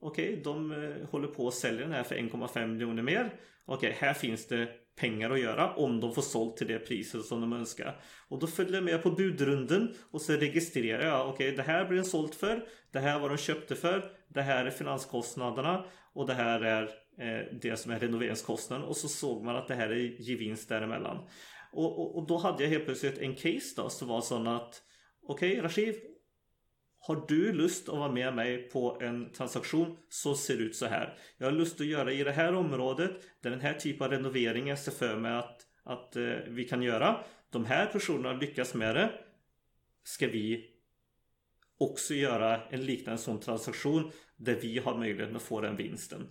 Okej, okay, de eh, håller på att sälja den här för 1,5 miljoner mer. Okej, okay, här finns det pengar att göra om de får sålt till det priset som de önskar. Och då följer jag med på budrunden och så registrerar jag. Okej, okay, det här blir den sålt för. Det här var de köpte för. Det här är finanskostnaderna. Och det här är eh, det som är renoveringskostnaden. Och så såg man att det här är gevinst däremellan. Och, och, och då hade jag helt plötsligt en case då som var sån att Okej okay, Rashiv har du lust att vara med mig på en transaktion så ser det ut så här. Jag har lust att göra i det här området. Det är den här typen av renovering jag ser för mig att, att eh, vi kan göra. De här personerna lyckas med det. Ska vi också göra en liknande sån transaktion där vi har möjlighet att få den vinsten.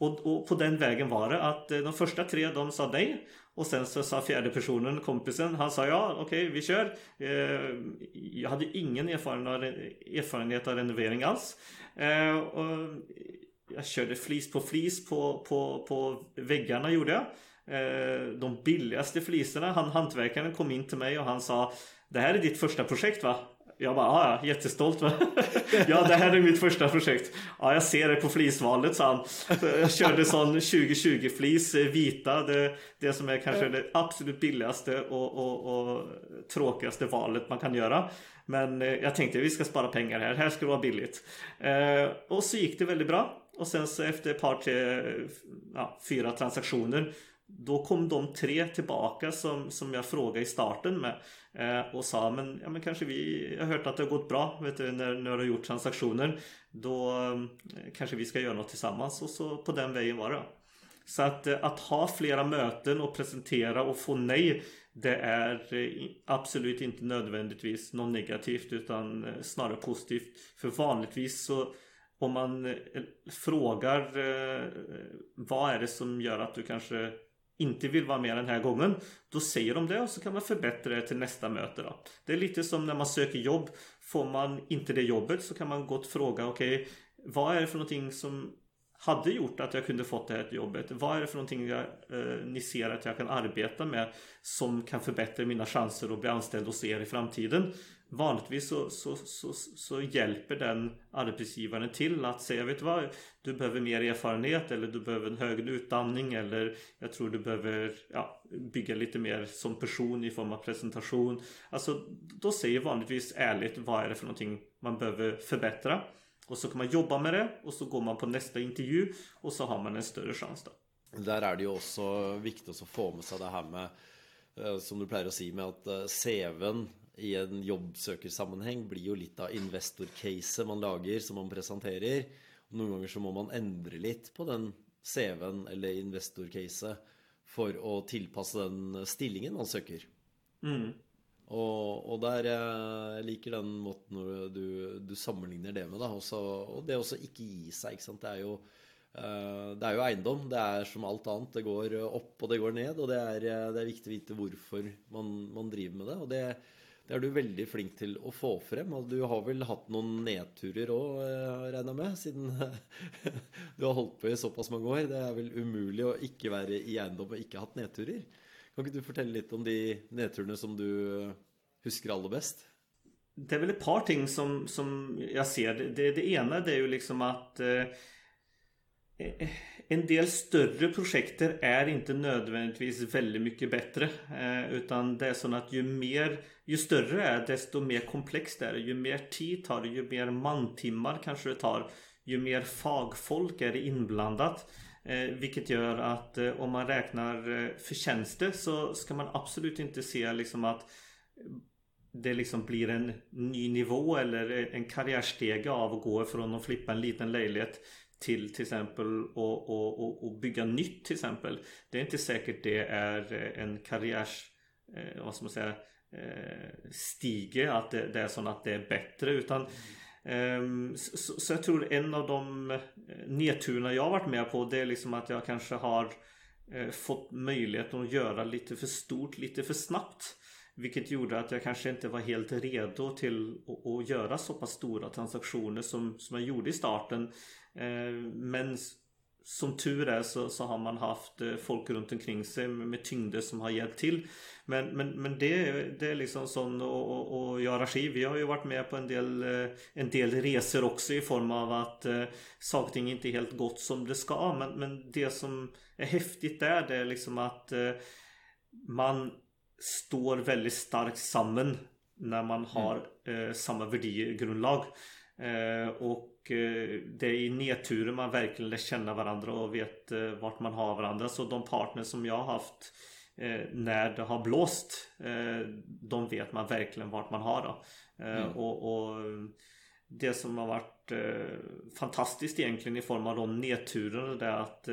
Och, och, på den vägen var det att eh, de första tre de sa nej. Och sen så sa fjärde personen, kompisen, han sa ja okej okay, vi kör. Eh, jag hade ingen erfarenhet av renovering alls. Eh, och jag körde flis på flis på, på, på väggarna gjorde jag. Eh, de billigaste fliserna, han hantverkaren kom in till mig och han sa Det här är ditt första projekt va? Jag bara, ja, ja jättestolt. ja, det här är mitt första projekt. Ja, jag ser det på flisvalet, sa han. Så jag körde sån 2020 flis, eh, vita. Det, det som är kanske det absolut billigaste och, och, och tråkigaste valet man kan göra. Men eh, jag tänkte vi ska spara pengar här. Här ska det vara billigt. Eh, och så gick det väldigt bra. Och sen så efter ett par, tre, ja, fyra transaktioner då kom de tre tillbaka som, som jag frågade i starten med eh, och sa men, ja, men kanske vi jag har hört att det har gått bra vet du, när, när du har gjort transaktioner då eh, kanske vi ska göra något tillsammans och så på den vägen var det. Så att, eh, att ha flera möten och presentera och få nej det är eh, absolut inte nödvändigtvis något negativt utan eh, snarare positivt. För vanligtvis så om man eh, frågar eh, vad är det som gör att du kanske inte vill vara med den här gången. Då säger de det och så kan man förbättra det till nästa möte. Då. Det är lite som när man söker jobb. Får man inte det jobbet så kan man gott fråga okej okay, vad är det för någonting som hade gjort att jag kunde fått det här jobbet? Vad är det för någonting jag, eh, ni ser att jag kan arbeta med som kan förbättra mina chanser att bli anställd hos er i framtiden? Vanligtvis så, så, så, så, hjälper den arbetsgivaren till att säga Vet du vad? Du behöver mer erfarenhet eller du behöver en högre utbildning eller jag tror du behöver ja, bygga lite mer som person i form av presentation. Alltså då säger vanligtvis ärligt vad är det för någonting man behöver förbättra. Och så kan man jobba med det och så går man på nästa intervju och så har man en större chans då. Där är det ju också viktigt att få med sig det här med eh, som du brukar säga med att eh, CVn i en jobbsøkersammenheng blir jo litt av investorcaset man lager, som man presenterer. Og noen ganger så må man endre litt på den CV-en eller investorcaset for å tilpasse den stillingen man søker. Mm. Og, og, der jeg liker den måten du, du sammenligner det med, da. Også, og det å ikke gi seg, ikke. Det er jo eh, det er jo eiendom. Det er som alt annet. Det går opp og det går ned. Og det er, det er viktig å vite hvorfor man, man driver med det. Og det, det er du veldig flink til å få frem. Du har vel hatt noen nedturer òg, eh, regner jeg med, siden eh, du har holdt på i såpass mange år. Det er vel umulig å ikke være i eiendom og ikke haft hatt nedturer. Kan ikke du fortelle litt om de nedturene som du eh, husker aller best? Det är väl ett par ting som, som jag ser. Det, det ena det är ju liksom att eh, en del större projekt är inte nödvändigtvis väldigt mycket bättre. Utan det är så att ju mer ju större det är desto mer komplext är det. Ju mer tid tar det, ju mer mantimmar kanske det tar. Ju mer fagfolk är det inblandat. Eh, vilket gör att eh, om man räknar eh, förtjänster så ska man absolut inte se liksom att det liksom blir en ny nivå eller eh, en karriärstege av att gå från att flippa en liten lägenhet till till exempel och, och, och, och bygga nytt till exempel. Det är inte säkert det är eh, en karriärs eh, vad ska man säga eh, Eh, stiger att det, det, är så att det är bättre utan eh, så, så, jag tror en av de eh, nedturerna jag har varit med på det är liksom att jag kanske har eh, fått möjligheten att göra lite för stort lite för snabbt. Vilket gjorde att jag kanske inte var helt redo till att, att göra så pass stora transaktioner som, som jag gjorde i starten. Eh, men som tur är så, så har man haft eh, folk runt omkring sig med, med tyngder som har hjälpt till. Men, men, men det, det är liksom sån och, och, och jag och Rashid, vi har ju varit med på en del, eh, en del resor också i form av att eh, saker och ting inte är helt gott som det ska. Men, men det som är häftigt där det är liksom att eh, man står väldigt starkt samman när man har mm. eh, samma värdegrundlag. Eh, och eh, det är i nedturen man verkligen lär känna varandra och vet eh, vart man har varandra. Så de partners som jag har haft när det har blåst De vet man verkligen vart man har då. Mm. Och, och, Det som har varit fantastiskt egentligen i form av de nedturerna det är att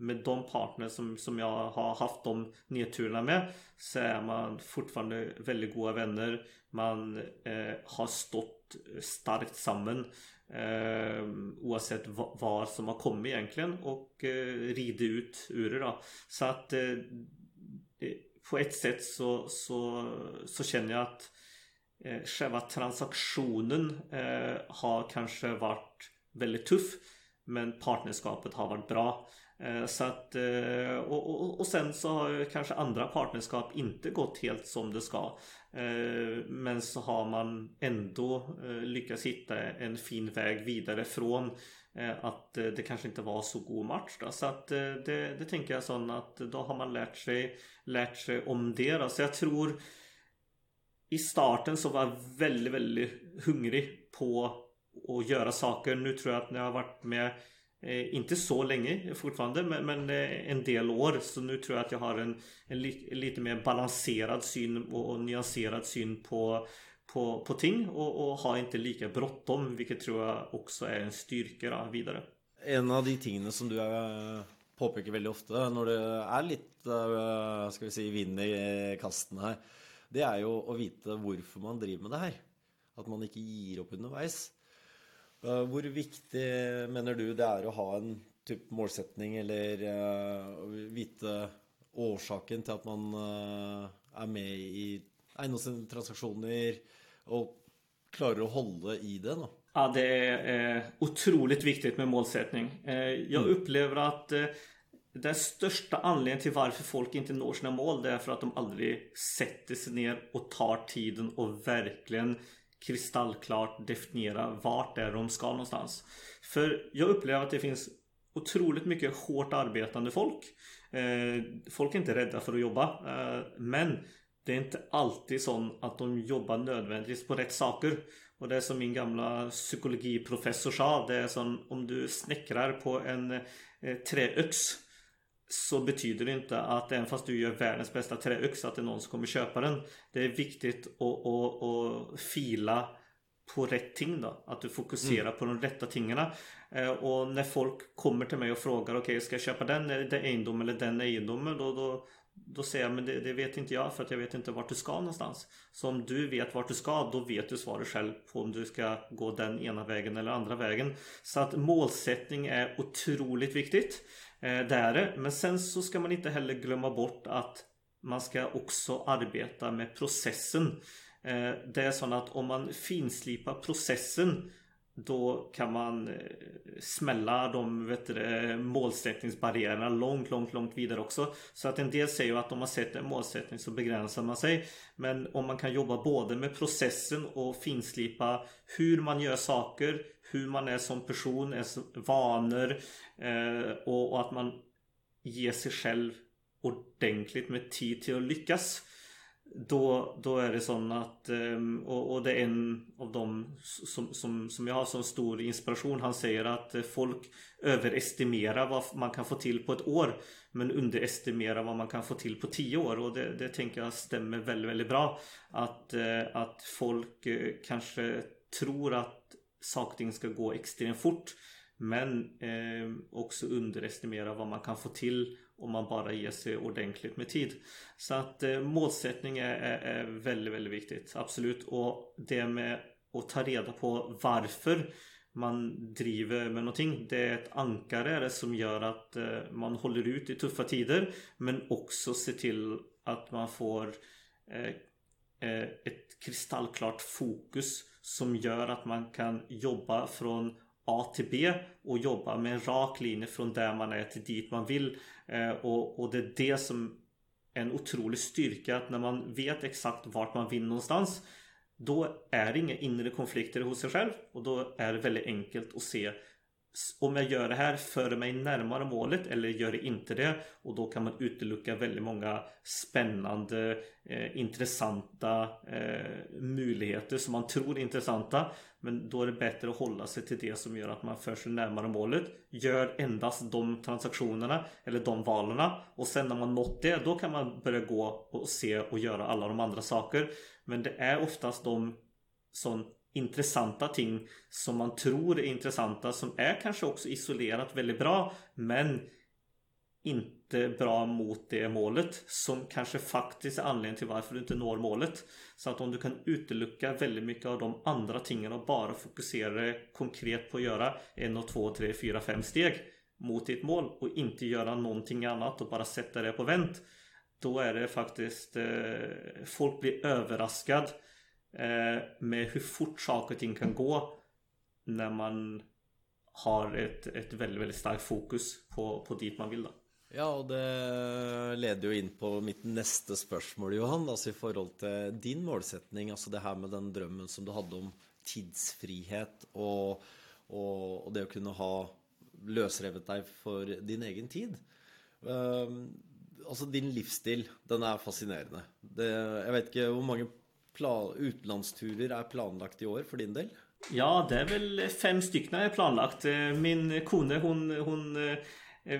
med de partners som, som jag har haft de nedturerna med så är man fortfarande väldigt goda vänner. Man eh, har stått starkt samman eh, oavsett vad som har kommit egentligen och eh, ridit ut ur det då. Så att eh, på ett sätt så, så, så känner jag att eh, själva transaktionen eh, har kanske varit väldigt tuff men partnerskapet har varit bra. Eh, så att, eh, och, och, och sen så har kanske andra partnerskap inte gått helt som det ska. Eh, men så har man ändå eh, lyckats hitta en fin väg vidare från eh, att det kanske inte var så god match då. Så att det, det tänker jag sån att då har man lärt sig, lärt sig om det då. Så jag tror i starten så var jag väldigt, väldigt hungrig på att göra saker. Nu tror jag att när jag har varit med Eh, inte så länge fortfarande men, men eh, en del år så nu tror jag att jag har en, en li, lite mer balanserad syn och, och nyanserad syn på, på, på ting och, och har inte lika bråttom vilket tror jag också är en styrka då, vidare. En av de tingene som du är, påpeker väldigt ofta när det är lite eh, ska vi säga, vind i eh, kasten här det är ju att veta varför man driver med det här. Att man inte ger upp underveis. Hvor viktig mener du det er å ha en type målsetning, eller uh, vite årsaken til at man uh, er med i eiendomstransaksjoner og klarer å hålla i det? Då? Ja, det är eh, otroligt viktigt med målsättning. Eh, jag mm. upplever att eh, den största anledningen till varför folk inte når sina mål det är för att de aldrig sätter sig ner och tar tiden och verkligen kristallklart definiera vart det är de ska någonstans. För jag upplever att det finns otroligt mycket hårt arbetande folk. Eh, folk är inte rädda för att jobba. Eh, men det är inte alltid så att de jobbar nödvändigtvis på rätt saker. Och det är som min gamla psykologiprofessor sa. Det är som om du snickrar på en eh, träöx så betyder det inte att även fast du gör världens bästa träyxa att det är någon som kommer köpa den. Det är viktigt att, att, att fila på rätt ting då. Att du fokuserar mm. på de rätta tingarna. Eh, och när folk kommer till mig och frågar okej okay, ska jag köpa den egendomen eller den egendomen då, då, då säger jag men det, det, vet inte jag för att jag vet inte vart du ska någonstans. Så om du vet vart du ska då vet du svaret själv på om du ska gå den ena vägen eller andra vägen. Så att målsättning är otroligt viktigt. Eh, det är det. Men sen så ska man inte heller glömma bort att man ska också arbeta med processen. Eh, det är så att om man finslipar processen då kan man eh, smälla de vet du, eh, målsättningsbarriärerna långt, långt, långt vidare också. Så att en del säger att om man sätter en målsättning så begränsar man sig. Men om man kan jobba både med processen och finslipa hur man gör saker, hur man är som person, är vanor eh, och, och att man ger sig själv ordentligt med tid till att lyckas. Då, då är det sån att, ehm, och, och, det är en av dem som, som, som jag har som stor inspiration. Han säger att folk överestimerar vad man kan få till på ett år. Men underestimerar vad man kan få till på tio år. Och det, det tänker jag stämmer väldigt, väldigt bra. Att, eh, att folk eh, kanske tror att saker och ting ska gå extremt fort. Men eh, också underestimera vad man kan få till om man bara ger sig ordentligt med tid. Så att eh, målsättning är, är, är, väldigt, väldigt viktigt. Absolut. Och det med att ta reda på varför man driver med någonting. Det är ett ankare som gör att eh, man håller ut i tuffa tider. Men också se till att man får eh, eh ett kristallklart fokus som gör att man kan jobba från A till B och jobba med en rak linje från där man är till dit man vill. Eh, och, och det är det som är en otrolig styrka att när man vet exakt vart man vill någonstans då är det inga inre konflikter hos sig själv och då är det väldigt enkelt att se om jag gör det här för mig närmare målet eller gör det inte det och då kan man utelucka väldigt många spännande eh, intressanta eh, möjligheter som man tror är intressanta. Men då är det bättre att hålla sig till det som gör att man för sig närmare målet gör endast de transaktionerna eller de valen. Och sen när man nått det då kan man börja gå och se och göra alla de andra saker. Men det är oftast de som intressanta ting som man tror är intressanta som är kanske också isolerat väldigt bra men inte bra mot det målet som kanske faktiskt är anledningen till varför du inte når målet. Så att om du kan utelucka väldigt mycket av de andra tingen och bara fokusera konkret på att göra en och två, tre, fyra, fem steg mot ditt mål och inte göra någonting annat och bara sätta det på vänt. Då är det faktiskt eh, folk blir överraskad Eh, med hur fort saker och ting kan gå när man har ett, ett väldigt, väldigt starkt fokus på, på dit man vill. Då. Ja, och det leder ju in på mitt nästa spörsmål, Johan. alltså i förhållande till din målsättning, alltså det här med den drömmen som du hade om tidsfrihet och, och, och det att kunna ha lösrevet dig för din egen tid. Um, alltså din livsstil, den är fascinerande. Det, jag vet hur många plan, utlandsturer är planlagt i år för din del? Ja, det är väl fem stycken är planlagt. Eh, min kone, hon, hon eh,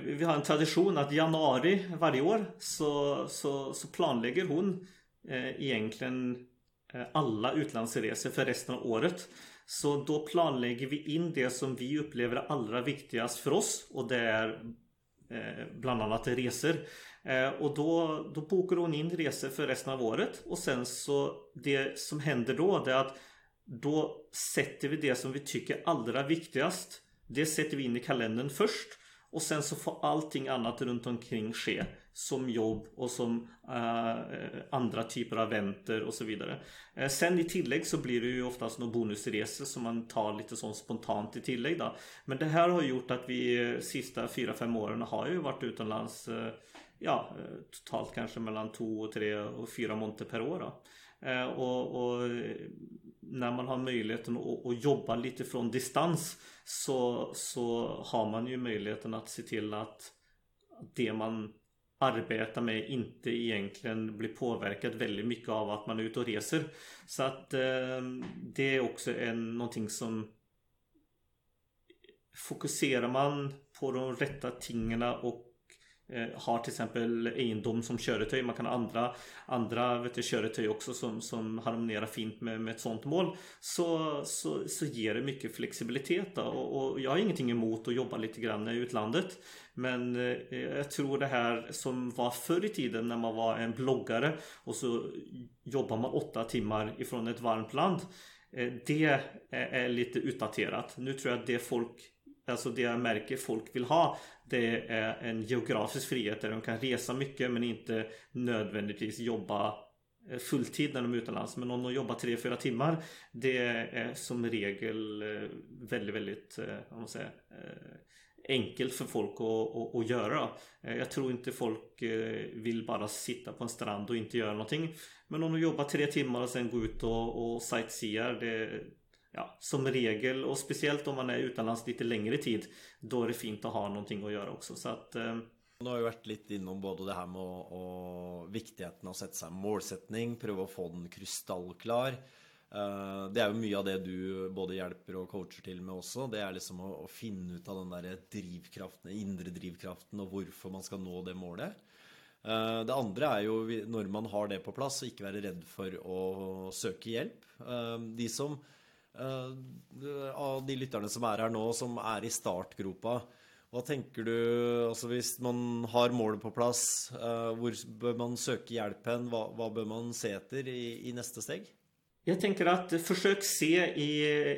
vi har en tradition att januari varje år så, så, så planlägger hon eh, egentligen alla utlandsresor för resten av året. Så då planlägger vi in det som vi upplever är allra viktigast för oss och det är bland annat resor. Eh, och då, då bokar hon in resor för resten av året och sen så det som händer då det är att då sätter vi det som vi tycker allra viktigast. Det sätter vi in i kalendern först. Och sen så får allting annat runt omkring ske. Som jobb och som uh, andra typer av vänter och så vidare. Uh, sen i tillägg så blir det ju oftast några bonusresor som man tar lite sånt spontant i tillägg då. Men det här har gjort att vi sista 4-5 åren har ju varit utomlands uh, Ja, totalt kanske mellan 2, 3 och 4 monter per år då. Eh, och, och när man har möjligheten att, att, jobba lite från distans så, så har man ju möjligheten att se till att det man arbetar med inte egentligen blir påverkat väldigt mycket av att man är ute och reser. Så att eh, det är också en, någonting som Fokuserar man på de rätta tingen och Eh, har till exempel egendom som köretöj. Man kan ha andra, andra vet du, köretöj också som, som harmonerar fint med, med ett sånt mål. Så, så, så ger det mycket flexibilitet. Och, och, jag har ingenting emot att jobba lite grann i utlandet. Men eh, jag tror det här som var förr i tiden när man var en bloggare och så jobbar man åtta timmar ifrån ett varmt land. Eh, det är, är lite utdaterat. Nu tror jag att det folk Alltså det jag märker folk vill ha Det är en geografisk frihet där de kan resa mycket men inte nödvändigtvis jobba eh, fulltid när de är utomlands. Men om de jobbar 3-4 timmar Det är som regel eh, väldigt, väldigt eh, om man säger, enkelt för folk att, att, att, göra. Jag tror inte folk vill bara sitta på en strand och inte göra någonting. Men om de jobbar 3 timmar och sen går ut och, och sightseear det, ja, som regel och speciellt om man är utomlands lite längre tid Då är det fint att ha någonting att göra också så att eh... Nå har vi varit lite inom både det här med och viktigheten av att sätta sig målsättning, pröva att få den kristallklar. Uh, det är ju mycket av det du både hjälper och coachar till med också. Det är liksom att finna ut av den där drivkraften, inre drivkraften och varför man ska nå det målet. Eh, det andra är ju när man har det på plats, och inte vara rädd för att söka hjälp. Eh, de som Eh, av de lytterne som er her nå, som er i startgropa. Hva tenker du altså Hvis man har målet på plass, uh, hvor bør man söka hjälp hen? Hva, hva bør man se etter i, i nästa steg? Jag tänker att försök se i,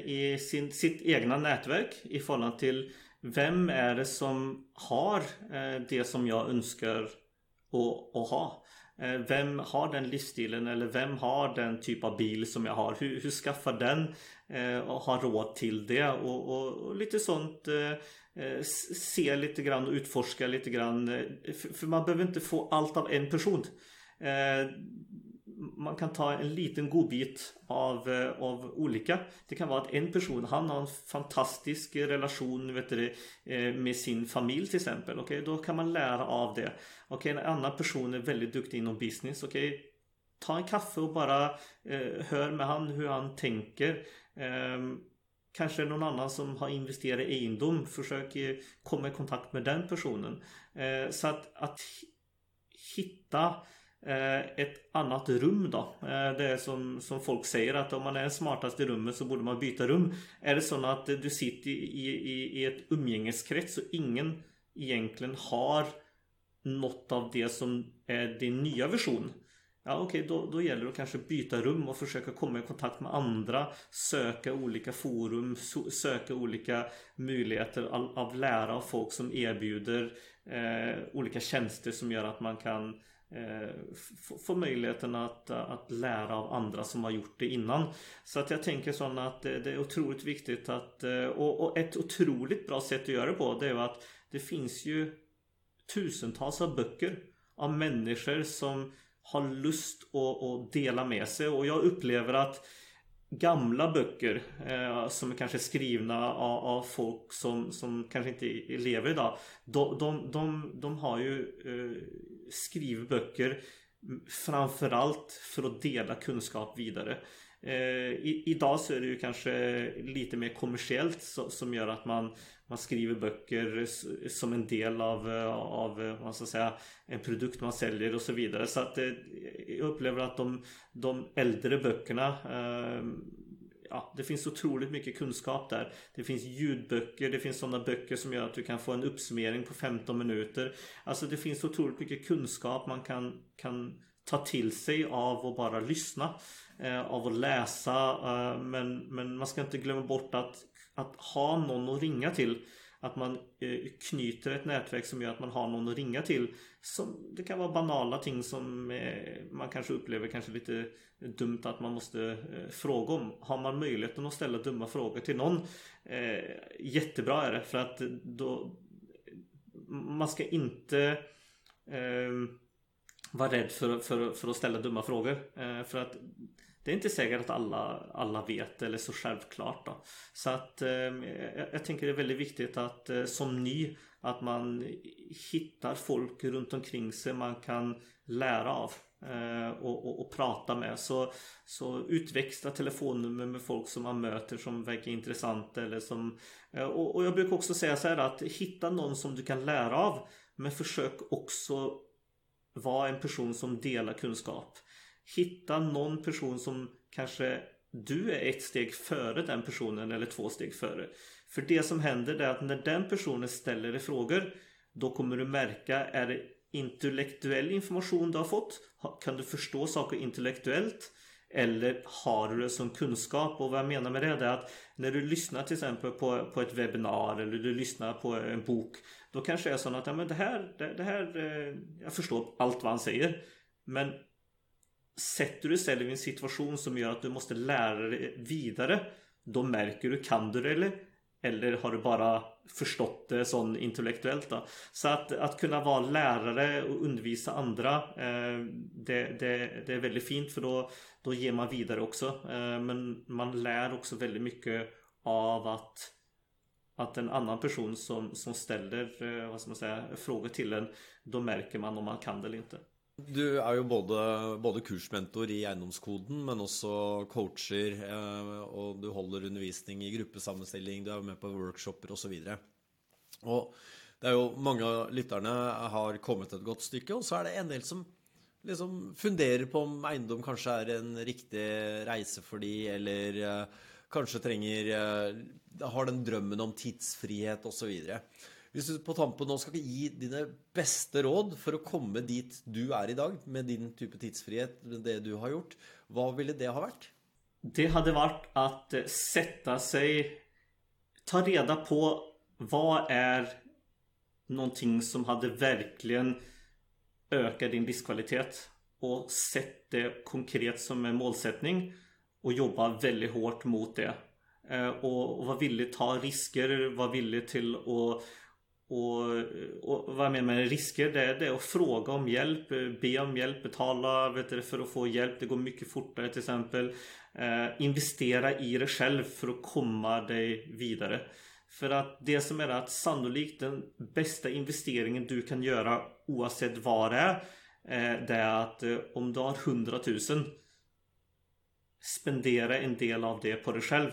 i sin, sitt egna nätverk i förhållande till vem är det som har eh, det som jag önskar att, att ha. Eh, vem har den livsstilen eller vem har den typ av bil som jag har? Hur, hur skaffar den eh, och har råd till det? Och, och, och lite sånt eh, Se lite grann och utforska lite grann. För, för man behöver inte få allt av en person. Man kan ta en liten godbit av, eh, av olika. Det kan vara att en person, han har en fantastisk relation vet du, eh, med sin familj till exempel. Okay? Då kan man lära av det. Okay? En annan person är väldigt duktig inom business. Okay? Ta en kaffe och bara eh, hör med han hur han tänker. Eh, Kanske någon annan som har investerat i egendom. Försök eh, komma i kontakt med den personen. Eh, så att, att hitta Eh, ett annat rum då. Eh, det är som, som folk säger att om man är smartast i rummet så borde man byta rum. Är det så att du sitter i, i, i ett umgängeskrets och ingen egentligen har något av det som är din nya version. Ja okej, okay, då, då gäller det att kanske byta rum och försöka komma i kontakt med andra. Söka olika forum, söka olika möjligheter av, lära av folk som erbjuder eh, olika tjänster som gör att man kan Eh, få möjligheten att, att lära av andra som har gjort det innan. Så att jag tänker så att det, det är otroligt viktigt att eh, och, och, ett otroligt bra sätt att göra det på det är att det finns ju tusentals av böcker av människor som har lust att, att dela med sig och jag upplever att gamla böcker eh, som är kanske skrivna av, av, folk som, som kanske inte lever idag. De, de, de, de har ju eh, skriver böcker framförallt för att dela kunskap vidare. Eh, i, idag så är det ju kanske lite mer kommersiellt så, som gör att man, man skriver böcker som en del av, eh, av eh, vad ska säga, en produkt man säljer och så vidare. Så att eh, jag upplever att de, de äldre böckerna eh, ja, det finns otroligt mycket kunskap där. Det finns ljudböcker, det finns sådana böcker som gör att du kan få en uppsummering på 15 minuter. Alltså det finns otroligt mycket kunskap man kan, kan ta till sig av att bara lyssna. Eh, av att läsa. Eh, men, men man ska inte glömma bort att, att ha någon att ringa till. Att man eh, knyter ett nätverk som gör att man har någon att ringa till. Som, det kan vara banala ting som eh, man kanske upplever kanske lite dumt att man måste eh, fråga om. Har man möjligheten att ställa dumma frågor till någon Jättebra är det för att då Man ska inte vara rädd för, för, för att ställa dumma frågor. för att det är inte säkert att alla, alla vet eller så självklart då. Så att eh, jag, jag, tänker det är väldigt viktigt att eh, som ny att man hittar folk runt omkring sig man kan lära av eh, och, och, och, prata med. Så, så utväxla telefonnummer med folk som man möter som verkar intressanta eller som eh, och, och jag brukar också säga så här att hitta någon som du kan lära av men försök också vara en person som delar kunskap. Hitta någon person som kanske du är ett steg före den personen eller två steg före. För det som händer är att när den personen ställer dig frågor då kommer du märka är det intellektuell information du har fått? Kan du förstå saker intellektuellt? Eller har du det som kunskap? Och vad jag menar med det är att när du lyssnar till exempel på, på ett webbinar eller du lyssnar på en bok Då kanske det är så att ja, men det här, det, det här eh, Jag förstår allt vad han säger Men Sätter du dig själv i en situation som gör att du måste lära dig vidare Då märker du, kan du det eller? Eller har du bara förstått det sån intellektuellt då? Så att, att kunna vara lärare och undervisa andra eh, det, det, det, är väldigt fint för då, då ger man vidare också eh, Men man lär också väldigt mycket av att att en annan person som, som ställer eh, vad ska man säga, frågor till en Då märker man om man kan det eller inte du er jo både, både, kursmentor i eiendomskoden, men også coacher. Eh, og du holder undervisning i gruppesammenstilling, du er med på workshoper osv. Og, og det er jo mange av lytterne har kommet et godt stykke, og så er det en del som liksom funderer på om eiendom kanskje er en riktig reise for de, eller eh, kanskje trenger eh, Har den drømmen om tidsfrihet osv. Hvis du på tampen nå skal gi dine beste råd for å komme dit du er i dag, med din type tidsfrihet, det du har gjort, hva ville det ha vært? Det hade varit att eh, sätta sig, ta reda på vad är någonting som hade verkligen ökat din livskvalitet och sett det konkret som en målsättning och jobba väldigt hårt mot det. Eh, och, och vara villig ta risker, vara villig till att och, och vad jag menar med risker det, det är att fråga om hjälp, eh, be om hjälp, betala vet du, för att få hjälp. Det går mycket fortare till exempel. Eh, investera i dig själv för att komma dig vidare. För att det som är att sannolikt den bästa investeringen du kan göra oavsett vad det är. Eh, det är att eh, om du har 100 000 Spendera en del av det på dig själv.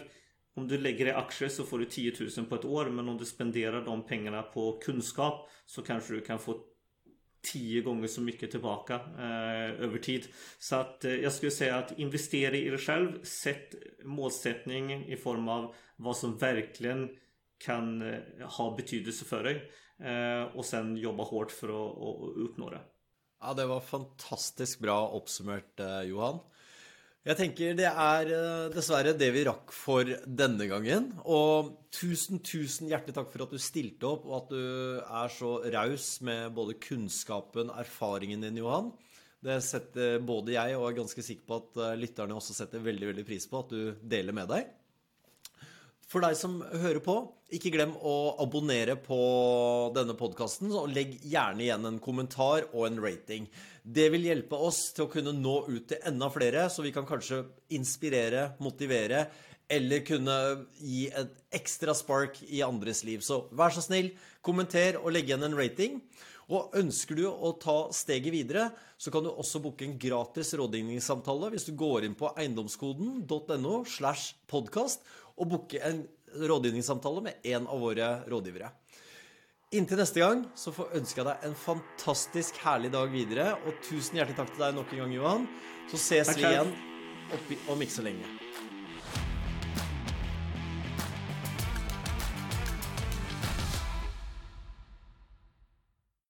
Om du lägger i aktier så får du 10 000 på ett år men om du spenderar de pengarna på kunskap så kanske du kan få 10 gånger så mycket tillbaka eh, över tid. Så att eh, jag skulle säga att investera i dig själv. Sätt målsättning i form av vad som verkligen kan eh, ha betydelse för dig. Eh, och sen jobba hårt för att, att uppnå det. Ja, det var fantastiskt bra uppsummerat eh, Johan. Jeg tenker det er eh, dessverre det vi rakk for denne gangen. Og tusen, tusen hjertelig takk for at du stilte opp, og at du er så raus med både kunnskapen, erfaringen din, Johan. Det setter både jeg og er ganske sikker på at eh, lytterne også setter veldig veldig pris på at du deler med deg. For deg som hører på, ikke glem å abonnere på denne podkasten, og legg gjerne igjen en kommentar og en rating. Det vil hjelpe oss til å kunne nå ut til enda flere, så vi kan kanskje inspirere, motivere eller kunne gi et ekstra spark i andres liv. Så vær så snill, kommenter og legg igjen en rating. Og ønsker du å ta steget videre, så kan du også booke en gratis rådgivningssamtale hvis du går inn på eiendomskoden.no slash podkast og booke en rådgivningssamtale med en av våre rådgivere. Inntil neste gang så får ønske jeg deg en fantastisk herlig dag videre, og tusen hjertelig takk til deg nok en gang, Johan. Så ses Takk vi igjen oppi, om ikke så lenge.